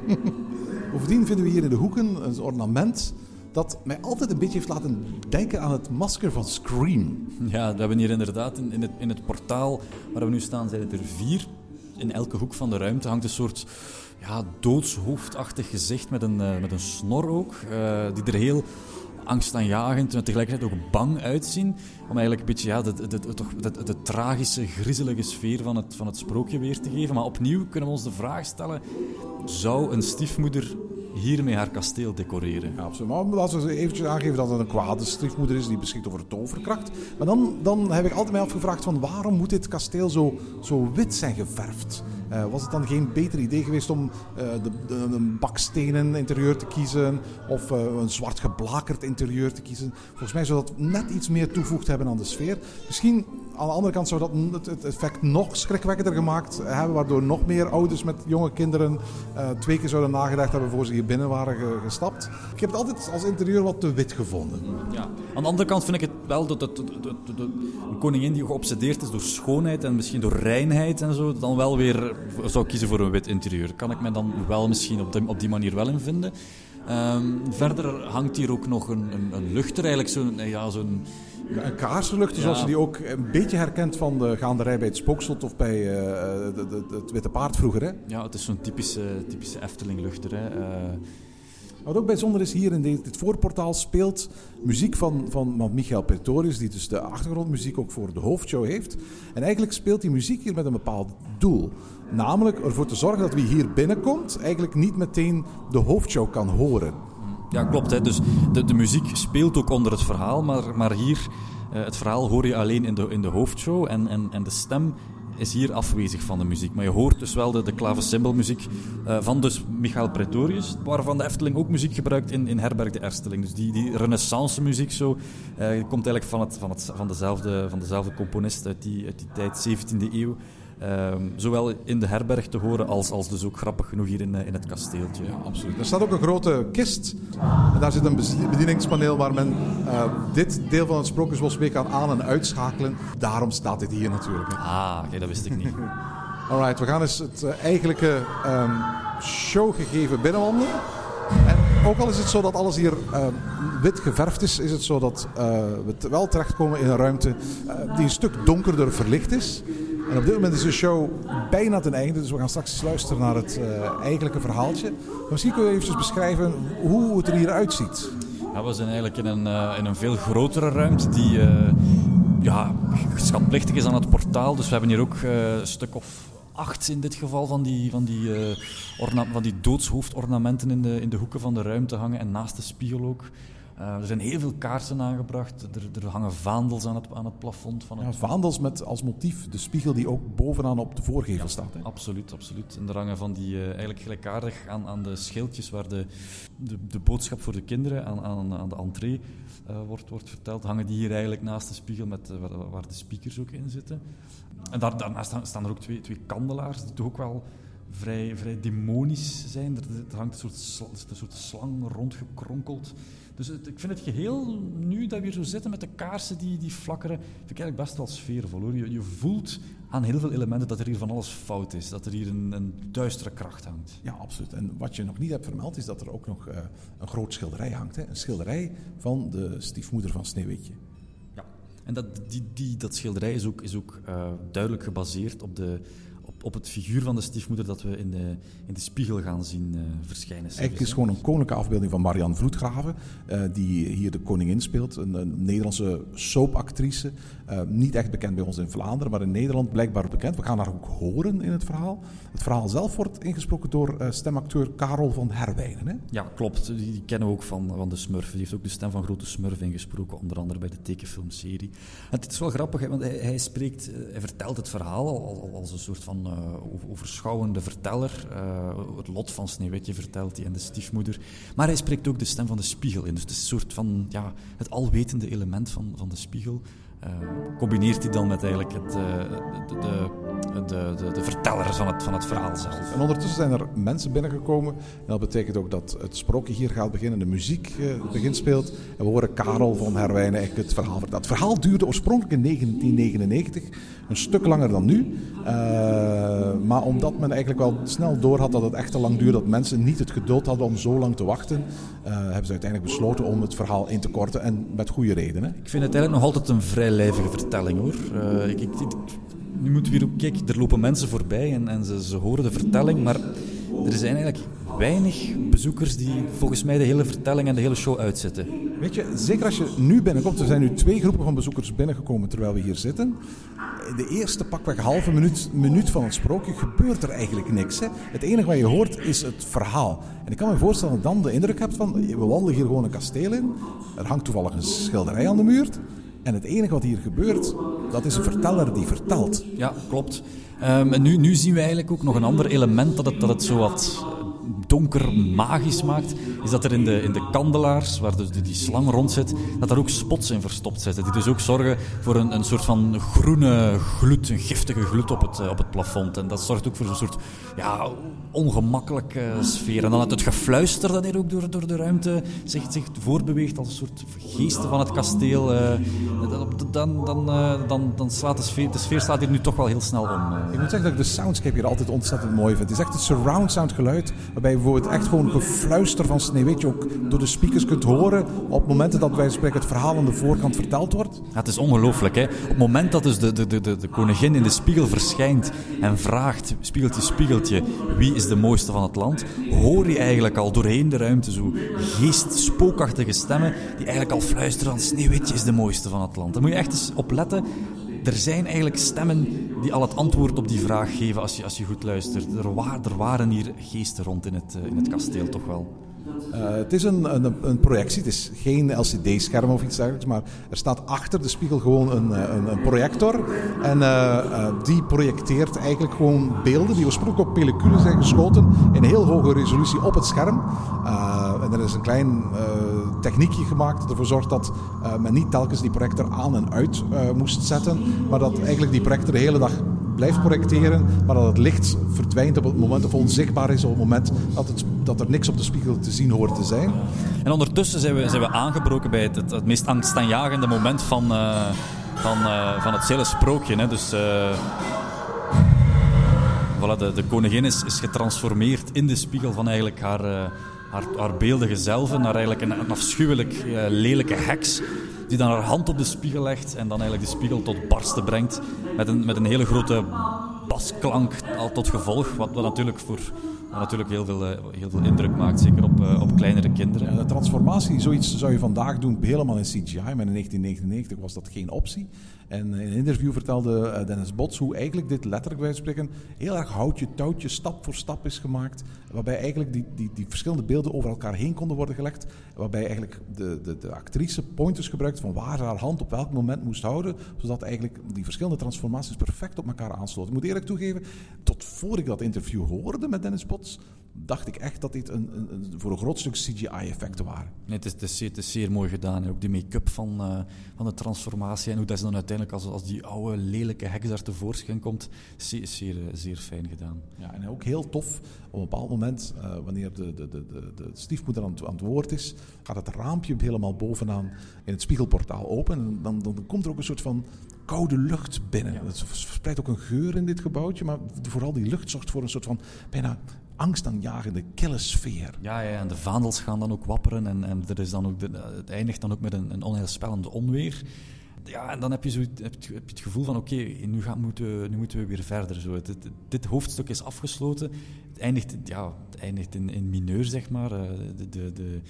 Bovendien vinden we hier in de hoeken een ornament dat mij altijd een beetje heeft laten denken aan het masker van Scream. Ja, we hebben hier inderdaad in, in, het, in het portaal waar we nu staan, zijn er vier. In elke hoek van de ruimte hangt een soort ja, doodshoofdachtig gezicht met een, uh, met een snor ook, uh, die er heel angstaanjagend en tegelijkertijd ook bang uitzien. Om eigenlijk een beetje ja, de, de, de tragische, griezelige sfeer van het, van het sprookje weer te geven. Maar opnieuw kunnen we ons de vraag stellen: zou een stiefmoeder hiermee haar kasteel decoreren. Ja, absoluut. Maar laten we eventjes aangeven dat het een kwade stiefmoeder is die beschikt over toverkracht. Maar dan, dan heb ik altijd mij afgevraagd van waarom moet dit kasteel zo, zo wit zijn geverfd? Uh, was het dan geen beter idee geweest om uh, de, de, een bakstenen interieur te kiezen of uh, een zwart geblakerd interieur te kiezen? Volgens mij zou dat net iets meer toevoegd hebben aan de sfeer. Misschien aan de andere kant zou dat het effect nog schrikwekkender gemaakt hebben, waardoor nog meer ouders met jonge kinderen twee keer zouden nagedacht hebben voor ze hier binnen waren gestapt. Ik heb het altijd als interieur wat te wit gevonden. Ja. Aan de andere kant vind ik het wel dat, een koningin die geobsedeerd is door schoonheid en misschien door reinheid en zo, dan wel weer zou kiezen voor een wit interieur. Kan ik me dan wel misschien op, op die manier wel in vinden. Um, verder hangt hier ook nog een, een, een luchter, eigenlijk zo'n... Ja, zo'n een kaarsluchter, zoals je die ook een beetje herkent van de gaanderij bij het Spookslot of bij uh, de, de, het Witte Paard vroeger. Hè? Ja, het is zo'n typische, typische Efteling-luchter. Hè? Uh, wat ook bijzonder is, hier in dit voorportaal speelt muziek van, van Michael Pretorius, die dus de achtergrondmuziek ook voor de hoofdshow heeft. En eigenlijk speelt die muziek hier met een bepaald doel. Namelijk ervoor te zorgen dat wie hier binnenkomt, eigenlijk niet meteen de hoofdshow kan horen. Ja, klopt. Hè. Dus de, de muziek speelt ook onder het verhaal, maar, maar hier, uh, het verhaal hoor je alleen in de, in de hoofdshow. En, en, en de stem is hier afwezig van de muziek. Maar je hoort dus wel de, de klavecymbalmuziek uh, van dus Michael Pretorius, waarvan de Efteling ook muziek gebruikt in, in Herberg de Ersteling. Dus die, die renaissance muziek zo, uh, komt eigenlijk van, het, van, het, van, dezelfde, van dezelfde componist uit die, uit die tijd, 17e eeuw. Um, zowel in de herberg te horen als, als dus ook grappig genoeg hier in, in het kasteeltje. Ja, absoluut. Er staat ook een grote kist. En daar zit een bedieningspaneel waar men uh, dit deel van het Sprookjesbos mee kan aan- en uitschakelen. Daarom staat dit hier natuurlijk. Hè. Ah, oké, dat wist ik niet. Alright, we gaan eens het uh, eigenlijke um, showgegeven binnenwandelen. En ook al is het zo dat alles hier uh, wit geverfd is, is het zo dat uh, we wel terechtkomen in een ruimte die een stuk donkerder verlicht is. En op dit moment is de show bijna ten einde, dus we gaan straks luisteren naar het uh, eigenlijke verhaaltje. Misschien kun je even beschrijven hoe het er hier uitziet. We zijn eigenlijk in een, uh, in een veel grotere ruimte die uh, ja, schatplichtig is aan het portaal. Dus we hebben hier ook een stuk of acht in dit geval van die, van die, van die doodshoofdornamenten in de, in de hoeken van de ruimte hangen en naast de spiegel ook. Eh, er zijn heel veel kaarsen aangebracht. Er, er hangen vaandels aan het, aan het plafond. Van het... Ja, vaandels met als motief de spiegel die ook bovenaan op de voorgevel staat. Hè? Absoluut, absoluut. En er hangen van die, uh, eigenlijk gelijkaardig aan, aan de schildjes waar de, de, de boodschap voor de kinderen aan, aan, aan de entree uh, wordt, wordt verteld, hangen die hier eigenlijk naast de spiegel met, waar, waar, de speakers ook in zitten. En daar, daarnaast staan er ook twee, twee kandelaars die toch ook wel vrij, vrij demonisch zijn. Er, er hangt een soort, een soort slang rondgekronkeld. Dus het, ik vind het geheel, nu dat we hier zo zitten met de kaarsen die, die flakkeren, vind ik eigenlijk best wel sfeervol. Hoor. Je, je voelt aan heel veel elementen dat er hier van alles fout is. Dat er hier een, een duistere kracht hangt. Ja, absoluut. En wat je nog niet hebt vermeld is dat er ook nog uh, een groot schilderij hangt. Hè? Een schilderij van de stiefmoeder van Sneeuwwitje. Ja, en dat, die, die, dat schilderij is ook, is ook uh, duidelijk gebaseerd op de op, het figuur van de stiefmoeder dat we in de, in de spiegel gaan zien uh, verschijnen. Eigenlijk is gewoon een koninklijke afbeelding van Marianne Vloedgraven, uh, die hier de koningin speelt. Een, een Nederlandse soapactrice. Uh, niet echt bekend bij ons in Vlaanderen, maar in Nederland blijkbaar bekend. We gaan haar ook horen in het verhaal. Het verhaal zelf wordt ingesproken door stemacteur Karel van Herwijnen. Hè? Ja, klopt. Die, die, kennen we ook van, van de Smurf. Die heeft ook de stem van Grote Smurf ingesproken, onder andere bij de tekenfilmserie. En het is wel grappig, hè, want hij, hij, spreekt, hij vertelt het verhaal als een soort van uh, overschouwende verteller. Uh, het lot van Sneeuwwitje vertelt hij en de stiefmoeder. Maar hij spreekt ook de stem van de spiegel in. Dus het een soort van ja, het alwetende element van, van de spiegel. Uh, combineert hij dan met eigenlijk het, de, de, de, de, verteller van het, van het verhaal zelf. En ondertussen zijn er mensen binnengekomen. En dat betekent ook dat het sprookje hier gaat beginnen, de muziek begint speelt. En we horen Karel van Herwijnen eigenlijk het verhaal vertellen. Het verhaal duurde oorspronkelijk in 1999, een stuk langer dan nu. Uh, maar omdat men eigenlijk wel snel door had dat het echt te lang duurde, dat mensen niet het geduld hadden om zo lang te wachten, uh, hebben ze uiteindelijk besloten om het verhaal in te korten. En met goede redenen. Ik vind het eigenlijk nog altijd een vrij lijvige vertelling hoor. ik, ik, nu moeten we weer kijken, er lopen mensen voorbij en, en ze, ze horen de vertelling, maar er zijn eigenlijk weinig bezoekers die volgens mij de hele vertelling en de hele show uitzetten. Weet je, zeker als je nu binnenkomt, er zijn nu twee groepen van bezoekers binnengekomen terwijl we hier zitten. De eerste pakweg halve minuut, minuut van het sprookje gebeurt er eigenlijk niks. Hè? Het enige wat je hoort is het verhaal. En ik kan me voorstellen dat je dan de indruk hebt van, we wandelen hier gewoon een kasteel in. Er hangt toevallig een schilderij aan de muur. En het enige wat hier gebeurt, dat is een verteller die vertelt. Ja, klopt. Um, en nu, nu zien we eigenlijk ook nog een ander element dat het, dat het zo wat donker magisch maakt, is dat er in de, in de kandelaars, waar dus die, die slang rond zit, dat daar ook spots in verstopt zitten. Die dus ook zorgen voor een, een soort van groene gloed, een giftige gloed op het, op het plafond. En dat zorgt ook voor een soort ja, ongemakkelijke sfeer. En dan het, gefluister dat hier ook door, door de ruimte zich, zich voorbeweegt als een soort geesten van het kasteel. Uh, dan, dan, uh, dan, dan slaat de sfeer, de sfeer slaat hier nu toch wel heel snel om. Ik moet zeggen dat ik de soundscape hier altijd ontzettend mooi vind. Het is echt een surround sound geluid, waarbij bijvoorbeeld echt gewoon gefluister van Sneeuwwitje ook door de speakers kunt horen op momenten dat wij spreken het verhaal aan de voorkant verteld wordt. Het is ongelooflijk. Hè? Op het moment dat dus de, de, de, de koningin in de spiegel verschijnt en vraagt, spiegeltje, spiegeltje, wie is de mooiste van het land, hoor je eigenlijk al doorheen de ruimte zo geest, spookachtige stemmen die eigenlijk al fluisteren aan Sneeuwwitje is de mooiste van het land. Daar moet je echt eens op letten er zijn eigenlijk stemmen die al het antwoord op die vraag geven als je, als je goed luistert. Er, er waren hier geesten rond in het, in het kasteel, toch wel. Uh, het is een, een, een, projectie, het is geen LCD-scherm of iets dergelijks, maar er staat achter de spiegel gewoon een, een, een projector. En die projecteert eigenlijk gewoon beelden die oorspronkelijk op pellicule zijn geschoten in heel hoge resolutie op het scherm. en er is een klein techniekje gemaakt dat ervoor zorgt dat men niet telkens die projector aan en uit moest zetten, maar dat eigenlijk die projector de hele dag blijft projecteren, maar dat het licht verdwijnt op het moment of onzichtbaar is op het moment dat, het, dat er niks op de spiegel te zien hoort te zijn. En ondertussen zijn we, zijn we aangebroken bij het, het, het meest angstaanjagende moment van, uh, van, van het hele sprookje. Hè. Dus, uh, voilà, de, de koningin is, is getransformeerd in de spiegel van eigenlijk haar, haar, haar beeldige zelf naar eigenlijk een, afschuwelijk lelijke heks die dan haar hand op de spiegel legt en dan eigenlijk de spiegel tot barsten brengt met een, met een hele grote basklank al tot gevolg, wat, wat natuurlijk voor, natuurlijk heel veel, eh, heel veel indruk maakt, zeker op, eh, op kleinere kinderen. Ja, de transformatie, zoiets zou je vandaag doen helemaal in CGI, maar in 1999 was dat geen optie. En in een interview vertelde eh, Dennis Bots hoe eigenlijk dit letterlijk bij spreken heel erg houtje touwtje, stap voor stap is gemaakt. Waarbij eigenlijk die, die, die verschillende beelden over elkaar heen konden worden gelegd. Waarbij eigenlijk de, de, de actrice pointers gebruikt van waar haar hand op welk moment moest houden. Zodat eigenlijk die verschillende transformaties perfect op elkaar aansloten. Ik moet eerlijk toegeven, tot voor ik dat interview hoorde met Dennis Bots, dacht ik echt dat dit een, een, een voor een groot stuk CGI-effecten waren. Nee, het, is, het, is, het, is, zeer mooi gedaan. En ook de make-up van, uh, van de transformatie en hoe dat ze dan uiteindelijk als, als die oude lelijke heks daar tevoorschijn komt, zeer, zeer, zeer fijn gedaan. Ja, en ook heel tof, op een bepaald moment, uh, wanneer de, de, de, de, de stiefmoeder aan het, aan het, woord is, gaat het raampje helemaal bovenaan in het spiegelportaal open. En dan, dan, komt er ook een soort van koude lucht binnen. Ja. Het verspreidt ook een geur in dit gebouwtje, maar vooral die lucht zorgt voor een soort van bijna angstaanjagende, kille sfeer. Ja, ja, en de vaandels gaan dan ook wapperen en, en er is dan ook de, het eindigt dan ook met een, een onweer. Ja, en dan heb je, zo, heb je, het gevoel van oké, nu, moeten, nu moeten we weer verder. Zo. Dit, hoofdstuk is afgesloten. Het eindigt, ja, eindigt in, in mineur, zeg maar. De, de, de,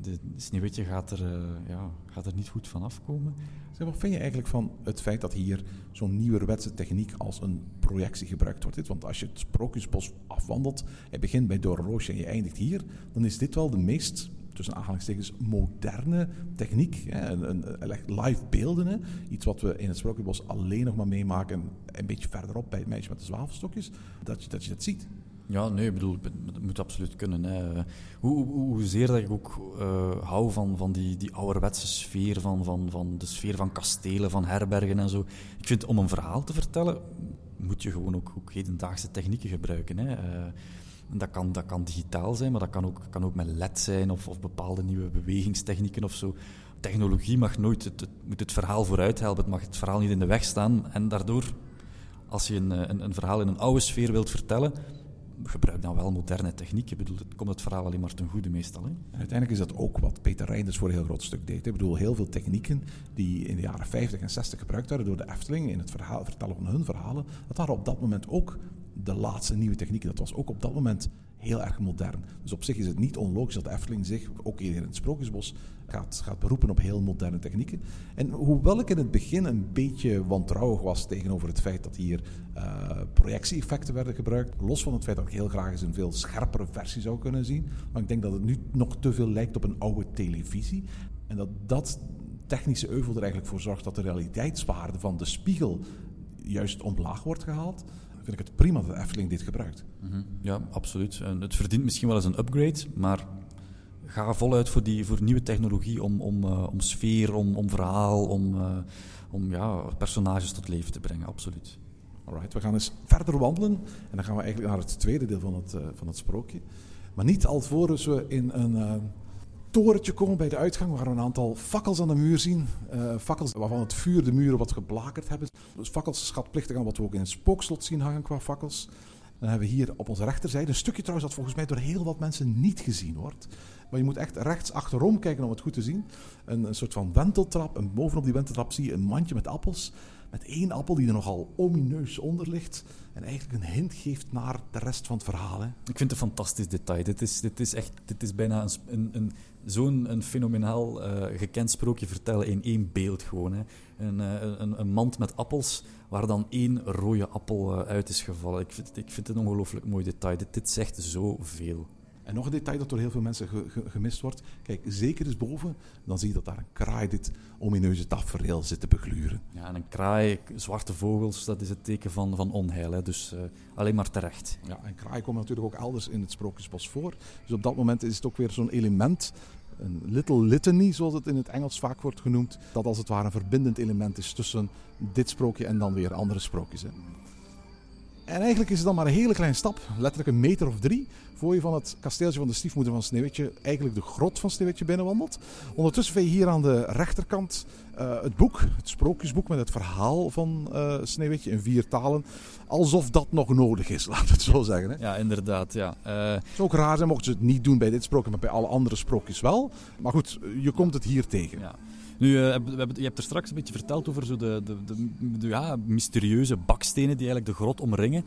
de Sneeuwwitje gaat er, uh, ja, gaat er niet goed van afkomen. Wat vind je eigenlijk van het feit dat hier zo'n nieuwerwetse techniek als een projectie gebruikt wordt? Want als je het Sprookjesbos afwandelt, je begint bij Doornroosje en je eindigt hier, dan is dit wel de meest tussen aanhalingstekens moderne techniek. Een, live beelden. Iets wat we in het Sprookjesbos alleen nog maar meemaken, een beetje verderop bij het meisje met de zwavelstokjes, dat je dat, je dat ziet. Ja, nee, ik bedoel, dat moet absoluut kunnen. Hè. Hoe, hoe, hoezeer dat ik ook uh, hou van, van die, die ouderwetse sfeer, van, van, van de sfeer van kastelen, van herbergen en zo. Ik vind, om een verhaal te vertellen, moet je gewoon ook, ook hedendaagse technieken gebruiken. Hè. Uh, dat, kan, dat kan digitaal zijn, maar dat kan ook, kan ook met LED zijn of, of bepaalde nieuwe bewegingstechnieken of zo. Technologie mag nooit het, het, moet het verhaal vooruit helpen, het mag het verhaal niet in de weg staan. En daardoor, als je een, een, een verhaal in een oude sfeer wilt vertellen gebruik dan wel moderne techniek. Ik bedoel, het komt het verhaal alleen maar ten goede meestal. Hè? Uiteindelijk is dat ook wat Peter Reinders voor een heel groot stuk deed. Ik bedoel, heel veel technieken die in de jaren 50 en 60 gebruikt werden door de Efteling in het verhaal, vertellen van hun verhalen, dat waren op dat moment ook de laatste nieuwe technieken. Dat was ook op dat moment heel erg modern. Dus op zich is het niet onlogisch dat de Efteling zich, ook hier in het Sprookjesbos, gaat, gaat beroepen op heel moderne technieken. En hoewel ik in het begin een beetje wantrouwig was tegenover het feit dat hier uh, projectie-effecten werden gebruikt, los van het feit dat ik heel graag eens een veel scherpere versie zou kunnen zien, maar ik denk dat het nu nog te veel lijkt op een oude televisie. En dat dat technische euvel er eigenlijk voor zorgt dat de realiteitswaarde van de spiegel juist omlaag wordt gehaald vind ik het prima dat de Efteling dit gebruikt. Mm -hmm. Ja, absoluut. En het verdient misschien wel eens een upgrade, maar ga voluit voor, die, voor nieuwe technologie om, om, uh, om sfeer, om, om verhaal, om, uh, om ja, personages tot leven te brengen, absoluut. Alright, we gaan eens verder wandelen en dan gaan we eigenlijk naar het tweede deel van het, uh, van het sprookje. Maar niet alvorens we in een torentje komen bij de uitgang, waar we een aantal fakkels aan de muur zien. Uh, fakkels waarvan het vuur de muren wat geblakerd hebben. Dus fakkels schatplichtig aan wat we ook in het spookslot zien hangen qua fakkels. Dan hebben we hier op onze rechterzijde een stukje trouwens dat volgens mij door heel wat mensen niet gezien wordt. Maar je moet echt rechts achterom kijken om het goed te zien. Een, een soort van wenteltrap. En bovenop die wenteltrap zie je een mandje met appels. Met één appel die er nogal omineus onder ligt. En eigenlijk een hint geeft naar de rest van het verhaal. Ik vind het een fantastisch detail. Dit is, dit is, echt, dit is bijna een, een, een zo'n een fenomenaal uh, gekend sprookje vertellen in één beeld gewoon. Hè. Een, uh, een, een, mand met appels waar dan één rode appel uh, uit is gevallen. Ik vind, ik vind het een ongelooflijk mooi detail. Dit, dit zegt zoveel. En nog een detail dat door heel veel mensen ge, ge, gemist wordt. Kijk, zeker eens boven, dan zie je dat daar een kraai dit omineuze tafereel zit te begluren. Ja, en een kraai, zwarte vogels, dat is het teken van, van onheil. Hè. Dus uh, alleen maar terecht. Ja, en kraai komen natuurlijk ook elders in het Sprookjesbos voor. Dus op dat moment is het ook weer zo'n element een little litany, zoals het in het Engels vaak wordt genoemd. Dat als het ware een verbindend element is tussen dit sprookje en dan weer andere sprookjes. En eigenlijk is het dan maar een hele kleine stap, letterlijk een meter of drie, voor je van het kasteeltje van de stiefmoeder van Sneeuwwitje eigenlijk de grot van Sneeuwwitje binnenwandelt. Ondertussen vind je hier aan de rechterkant uh, het boek, het sprookjesboek met het verhaal van uh, Sneeuwwitje in vier talen. Alsof dat nog nodig is, laten we het zo zeggen. Hè? Ja, inderdaad. Ja. Uh... Het zou ook raar zijn mochten ze het niet doen bij dit sprookje, maar bij alle andere sprookjes wel. Maar goed, je komt het hier tegen. Ja. Nu, uh, hebben, je hebt er straks een beetje verteld over zo de, de, de, de ja, mysterieuze bakstenen die eigenlijk de grot omringen.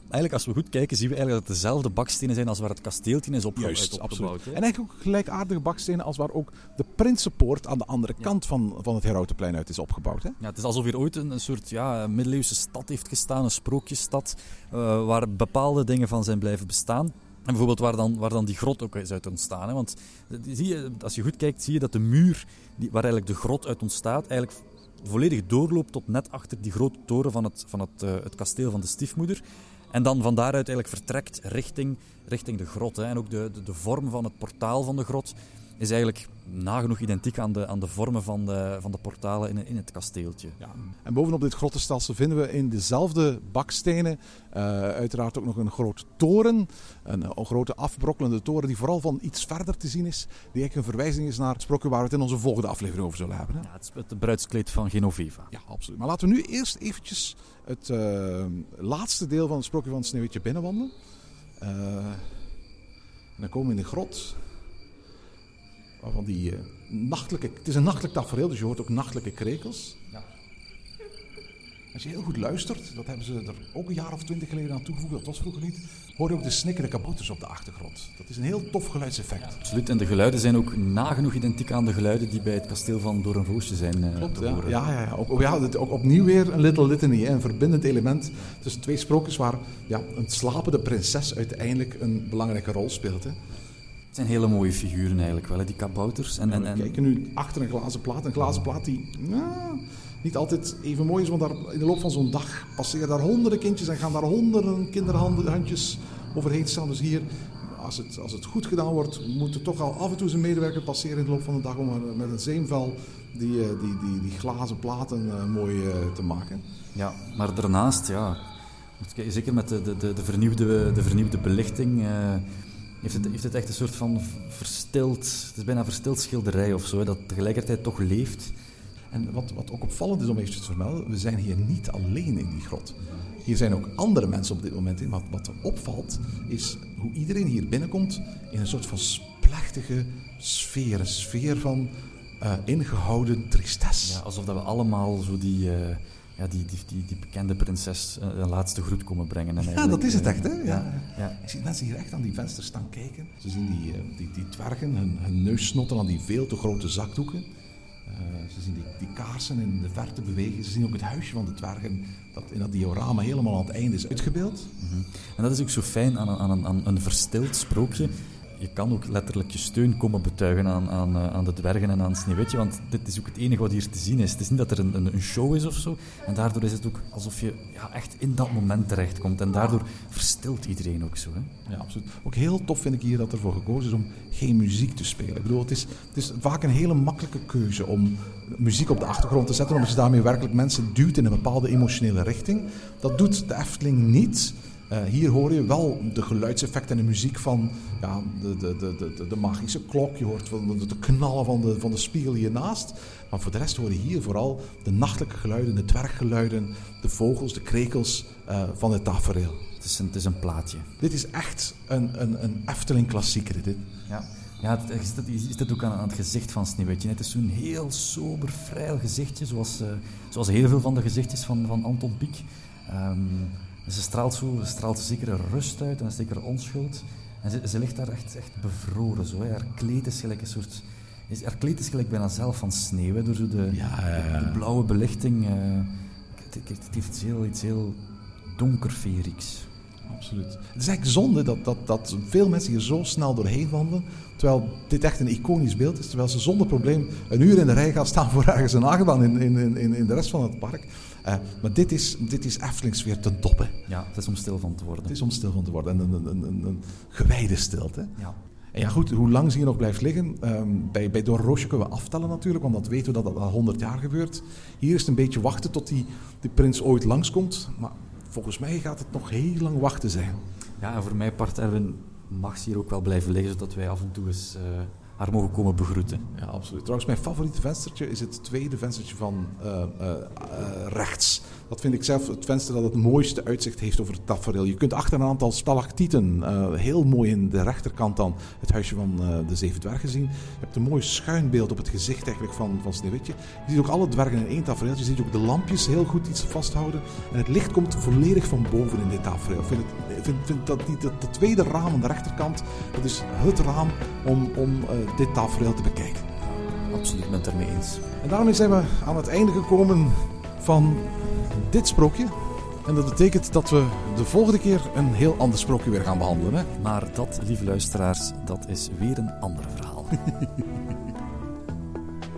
eigenlijk als we goed kijken, zien we eigenlijk dat het dezelfde bakstenen zijn als waar het kasteeltje is Juist, opgebouwd. absoluut. En eigenlijk ook gelijkaardige bakstenen als waar ook de Prinsenpoort aan de andere kant van, van het Herautenplein uit is opgebouwd. Hè? Ja, het is alsof hier ooit een, een soort ja, middeleeuwse stad heeft gestaan, een sprookjesstad, eh, waar bepaalde dingen van zijn blijven bestaan. En bijvoorbeeld waar dan, waar dan die grot ook is uit ontstaan. Hè? Want eh, zie je, als je goed kijkt, zie je dat de muur die, waar eigenlijk de grot uit ontstaat, eigenlijk volledig doorloopt tot net achter die grote toren van het, van het, eh, het kasteel van de stiefmoeder. En dan van daaruit eigenlijk vertrekt richting, richting de grot. En ook de, de, de vorm van het portaal van de grot is eigenlijk nagenoeg identiek aan de, aan de vormen van de, van de portalen in, in het kasteeltje. Ja. En bovenop dit grottenstelsel vinden we in dezelfde bakstenen eh, uiteraard ook nog een grote toren. Een, een grote afbrokkelende toren die vooral van iets verder te zien is. Die eigenlijk een verwijzing is naar het sprookje waar we het in onze volgende aflevering over zullen hebben. Hè? Ja, het het bruidskleed van Genoveva. Ja, absoluut. Maar laten we nu eerst eventjes het eh, laatste deel van het sprookje van het Sneeuwwitje binnenwandelen. Eh, en dan komen we in de grot. Waarvan die eh, nachtelijke... Het is een nachtelijk tafereel, dus je hoort ook nachtelijke krekels. Als je heel goed luistert, dat hebben ze er ook een jaar of twintig geleden aan toegevoegd, dat was vroeger niet, hoor je ook de snikkende kabouters op de achtergrond. Dat is een heel tof geluidseffect. Absoluut. En de geluiden zijn ook nagenoeg identiek aan de geluiden die bij het kasteel van Doornroosje zijn eh, Klopt, te ja. horen. Ja, ja, ja. Ook, ja dit- ook opnieuw weer een Little Litany, een verbindend element tussen twee sprookjes waar ja, een slapende prinses uiteindelijk een belangrijke rol speelt. Hè. Het zijn hele mooie figuren eigenlijk wel, hè, die kabouters. En, en, We en, kijken nu achter een glazen plaat, een glazen plaat die nou, niet altijd even mooi is, want daar, in de loop van zo'n dag passeren daar honderden kindjes en gaan daar honderden kinderhandjes overheen staan. Dus hier, als het, als het goed gedaan wordt, moet er toch al af en toe zijn medewerker passeren in de loop van de dag om er met een zeemvel die, eh, die, die, die glazen platen eh, mooi eh, te maken. ja, maar daarnaast, ja, zeker met de, de, de, de vernieuwde, de vernieuwde belichting, heeft, het, heeft het echt een soort van verstild, het is bijna een verstild schilderij of zo, dat tegelijkertijd toch leeft. En wat, wat ook opvallend is om eventjes te vermelden, we zijn hier niet alleen in die grot. Hier zijn ook andere mensen op dit moment in. Wat, wat opvalt, is hoe iedereen hier binnenkomt in een soort van plechtige sfeer. Een sfeer van eh, ingehouden tristesse. Ja, alsof dat we allemaal zo die, eh, ja, die, die, die, die bekende prinses eh, een laatste groet komen brengen. En Ja, dat is het eh, echt, hè? Ja. ja. Ik zie mensen hier echt aan die vensters staan kijken. Ze zien die, eh, die, die dwergen, hun, hun neus snotten aan die veel te grote zakdoeken. Eh, ze zien die, die kaarsen in de verte bewegen. Ze zien ook het huisje van de dwergen dat in dat diorama helemaal aan het einde is uitgebeeld. En dat is ook zo fijn aan een, aan een, aan een verstild sprookje. Je kan ook letterlijk je steun komen betuigen aan, aan, eh, aan de dwergen en aan Sneeuwwitje, want dit is ook het enige wat hier te zien is. Het is niet dat er een, een, show is of zo, en daardoor is het ook alsof je ja, echt in dat moment terechtkomt. En daardoor verstilt iedereen ook zo. Hè? Ja, absoluut. Ook heel tof vind ik hier dat ervoor gekozen is om geen muziek te spelen. Ik bedoel, het is, het is vaak een hele makkelijke keuze om muziek op de achtergrond te zetten, omdat je daarmee werkelijk mensen duwt in een bepaalde emotionele richting. Dat doet de Efteling niet. Eh, hier hoor je wel de geluidseffecten en de muziek van ja, de, de, de, de, de magische klok. Je hoort van de, de knallen van de, van de spiegel hiernaast. Maar voor de rest hoor je hier vooral de nachtelijke geluiden, de dwerggeluiden, de vogels, de krekels eh, van het tafereel. Het is een, het is een plaatje. Dit is echt een, een, een Efteling klassieker. Dit. Ja, ja het, het ook aan, aan het gezicht van Sneeuwwitje. Het is zo'n heel sober, vrij gezichtje, zoals, eh, zoals heel veel van de gezichtjes van, van Anton Pieck. Ze straalt, zo, ze straalt zekere rust uit en een zekere onschuld. En ze, ze ligt daar echt, echt bevroren. Zo, hè. Haar kleed is gelijk een soort... Is, haar kleed is gelijk bijna zelf van sneeuw, hè, door zo de, Ja, ja, ja. de, de blauwe belichting. eh, het, het, het heeft iets heel, iets heel donkerverigs. Absoluut. Het is eigenlijk zonde dat, dat, dat veel mensen hier zo snel doorheen wandelen. Terwijl dit echt een iconisch beeld is. Terwijl ze zonder probleem een uur in de rij gaan staan voor ergens een achtbaan in, in, in, in de rest van het park. Eh, maar dit is, dit is Eftelings weer ten toppen. Ja, het is om stil van te worden. Het is om stil van te worden. En een, een, een, een, gewijde stilte. Ja. En ja, goed, hoe lang ze hier nog blijft liggen. ehm, bij, bij Doornroosje kunnen we aftellen natuurlijk, want dat weten we dat dat al 100 jaar gebeurt. Hier is het een beetje wachten tot die, die prins ooit langskomt. Maar volgens mij gaat het nog heel lang wachten zijn. Ja, en voor mij part Erwin mag ze hier ook wel blijven liggen, zodat wij af en toe eens eh, mogen komen begroeten. Ja, absoluut. Trouwens, mijn favoriete venstertje is het tweede venstertje van uh, uh, rechts. Dat vind ik zelf het venster dat het mooiste uitzicht heeft over het tafereel. Je kunt achter een aantal stalactieten, heel mooi in de rechterkant dan, het huisje van de zeven dwergen zien. Je hebt een mooi schuinbeeld op het gezicht eigenlijk van, van Sneeuwwitje. Je ziet ook alle dwergen in één tafereel. Je ziet ook de lampjes heel goed iets vasthouden. En het licht komt volledig van boven in dit tafereel. Ik vind, het, vind, dat, die, dat, dat, tweede raam aan de rechterkant, dat is het raam om, om dit tafereel te bekijken. Absoluut, ben het ermee eens. En daarmee zijn we aan het einde gekomen van dit sprookje. En dat betekent dat we de volgende keer een heel ander sprookje weer gaan behandelen. Hè? Maar dat, lieve luisteraars, dat is weer een ander verhaal.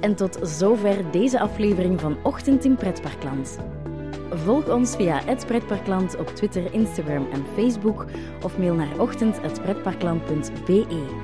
en tot zover deze aflevering van Ochtend in Pretparkland. Volg ons via het Pretparkland op Twitter, Instagram en Facebook of mail naar ochtend.pretparkland.be.